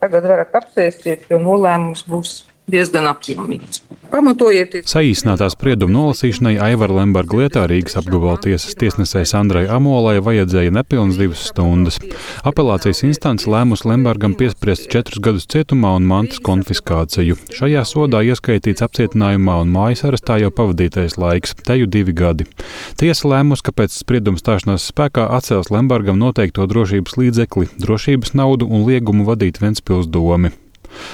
Tagad varat apsēsties, jo nolēmums būs diezgan apjomīgs. Pamatojieties! Saīsinātā sprieduma nolasīšanai Aivara Lemberga lietā Rīgas apgabala tiesas tiesnesēji Sandrai Amolai vajadzēja nepilnas divas stundas. Apelācijas instance lēmus Lembergam piespriest četrus gadus cietumā un mantas konfiskāciju. Šajā sodā ieskaitīts apcietinājumā un mājas arestā jau pavadītais laiks - teju divi gadi. Tiesa lēmus, ka pēc sprieduma stāšanās spēkā atcels Lembergam noteikto drošības līdzekli, drošības naudu un liegumu vadīt Ventspils domi.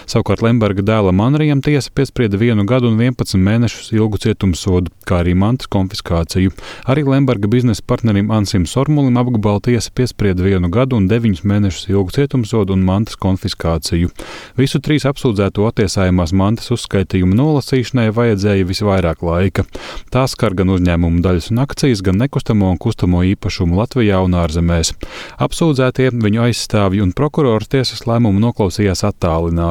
Savukārt Lemberga dēlam Anrijam tiesa piesprieda vienu gadu un 11 mēnešus ilgu cietumsodu, kā arī mantas konfiskāciju. Arī Lemberga biznesa partnerim Ansim Sormulim apgabala tiesa piesprieda vienu gadu un 9 mēnešus ilgu cietumsodu un mantas konfiskāciju. Visu trīs apsūdzēto attiesājumās mantas uzskaitījumu nolasīšanai vajadzēja visvairāk laika. Tās skar gan uzņēmumu daļas un akcijas, gan nekustamo un kustamo īpašumu Latvijā un ārzemēs. Apsūdzētie, viņu aizstāvji un prokurori tiesas lēmumu noklausījās attālināti.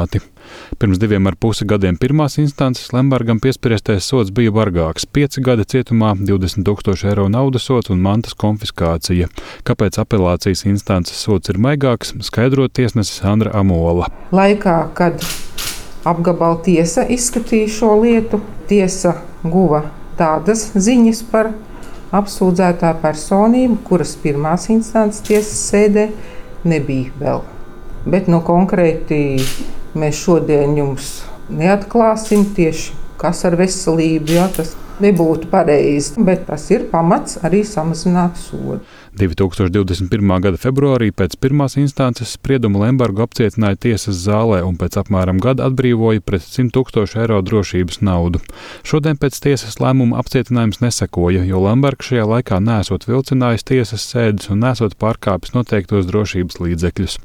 Pirms diviem ar pusi gadiem pirmās instances Lembergam piespriestais sots bija bargāks - 5 gadi cietumā, 20 tūkstoši eiro naudas sots un mantas konfiskācija. Kāpēc apelācijas instances sots ir maigāks, skaidro tiesnesis Andra Amola. Laikā, kad apgabala tiesa izskatīja šo lietu, tiesa guva tādas ziņas par apsūdzētā personību, kuras pirmās instances tiesas sēdē nebija vēl. Bet nu, konkrēti mēs šodien jums neatklāsim tieši kas ar veselību. Jā, tas nebūtu pareizi, bet tas ir pamats arī samazināt sodu. 2021. gada februārī pēc pirmās instances sprieduma Lembergu apcietināja tiesas zālē un pēc apmēram gada atbrīvoja pret 100 tūkstošu eiro drošības naudu. Šodien pēc tiesas lēmuma apcietinājums nesekoja, jo Lembergs šajā laikā nesot vilcinājis tiesas sēdes un nesot pārkāpis noteiktos drošības līdzekļus.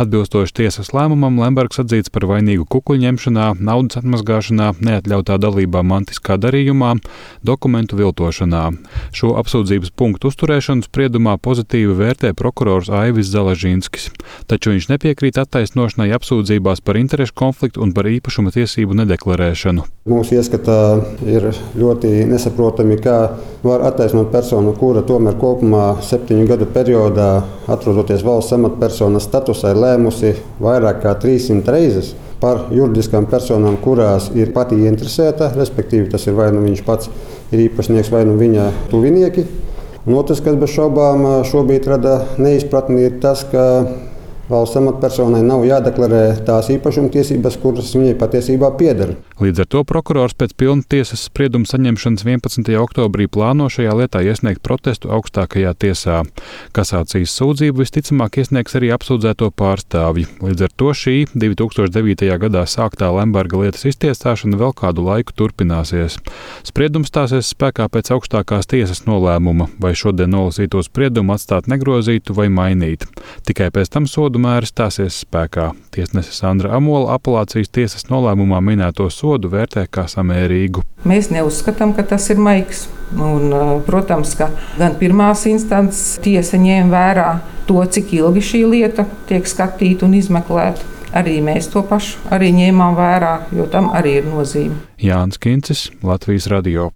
Atbilstoši tiesas lēmumam Lembergs atzīts par vainīgu kukuļņemšanā, naudas atmazgāšanā, neatļautā dalībā mantiskā darījumā, dokumentu viltošanā. Šo apsūdzības punktu uzturēšanu spriedumā pozitīvi vērtē prokurors Aivis Zalažīnskis, taču viņš nepiekrīt attaisnošanai apsūdzībās par interešu konfliktu un par īpašuma tiesību nedeklarēšanu. Mūsu ieskatā ir ļoti nesaprotami, kā var attaisnot personu, kura tomēr kopumā septiņu gadu periodā, atrodoties valsts amatpersonas statusā, ir lēmusi vairāk kā 300 reizes par juridiskām personām, kurās ir pati interesēta, respektīvi tas ir vai nu viņš pats ir īpašnieks vai nu viņa tuvinieki. Un otrs, kas bez šaubām šobrīd rada neizpratni, ir tas, ka valsts amatpersonai nav jādeklarē tās īpašumtiesības, kuras viņai patiesībā pieder. Līdz ar to prokurors pēc pilna tiesas sprieduma saņemšanas 11. oktobrī plāno šajā lietā iesniegt protestu augstākajā tiesā. Kasācijas sūdzību visticamāk iesniegs arī apsūdzēto pārstāvji. Līdz ar to šī 2009. gadā sāktā Lemberga lietas iztiesāšana vēl kādu laiku turpināsies. Spriedums stāsies spēkā pēc augstākās tiesas nolēmuma, vai šodien nolasīto spriedumu atstāt negrozītu vai mainīt. Tikai pēc tam sodu sodu mēri stāsies spēkā. Tiesnese Sandra Amola apelācijas tiesas nolēmumā minēto sodu vērtē kā samērīgu. Mēs neuzskatām, ka tas ir maigs. Un, protams, ka gan pirmās instances tiesa ņēma vērā to, cik ilgi šī lieta tiek skatīta un izmeklēta. Arī mēs to pašu arī ņēmām vērā, jo tam arī ir nozīme. Jānis Kincis, Latvijas Radio.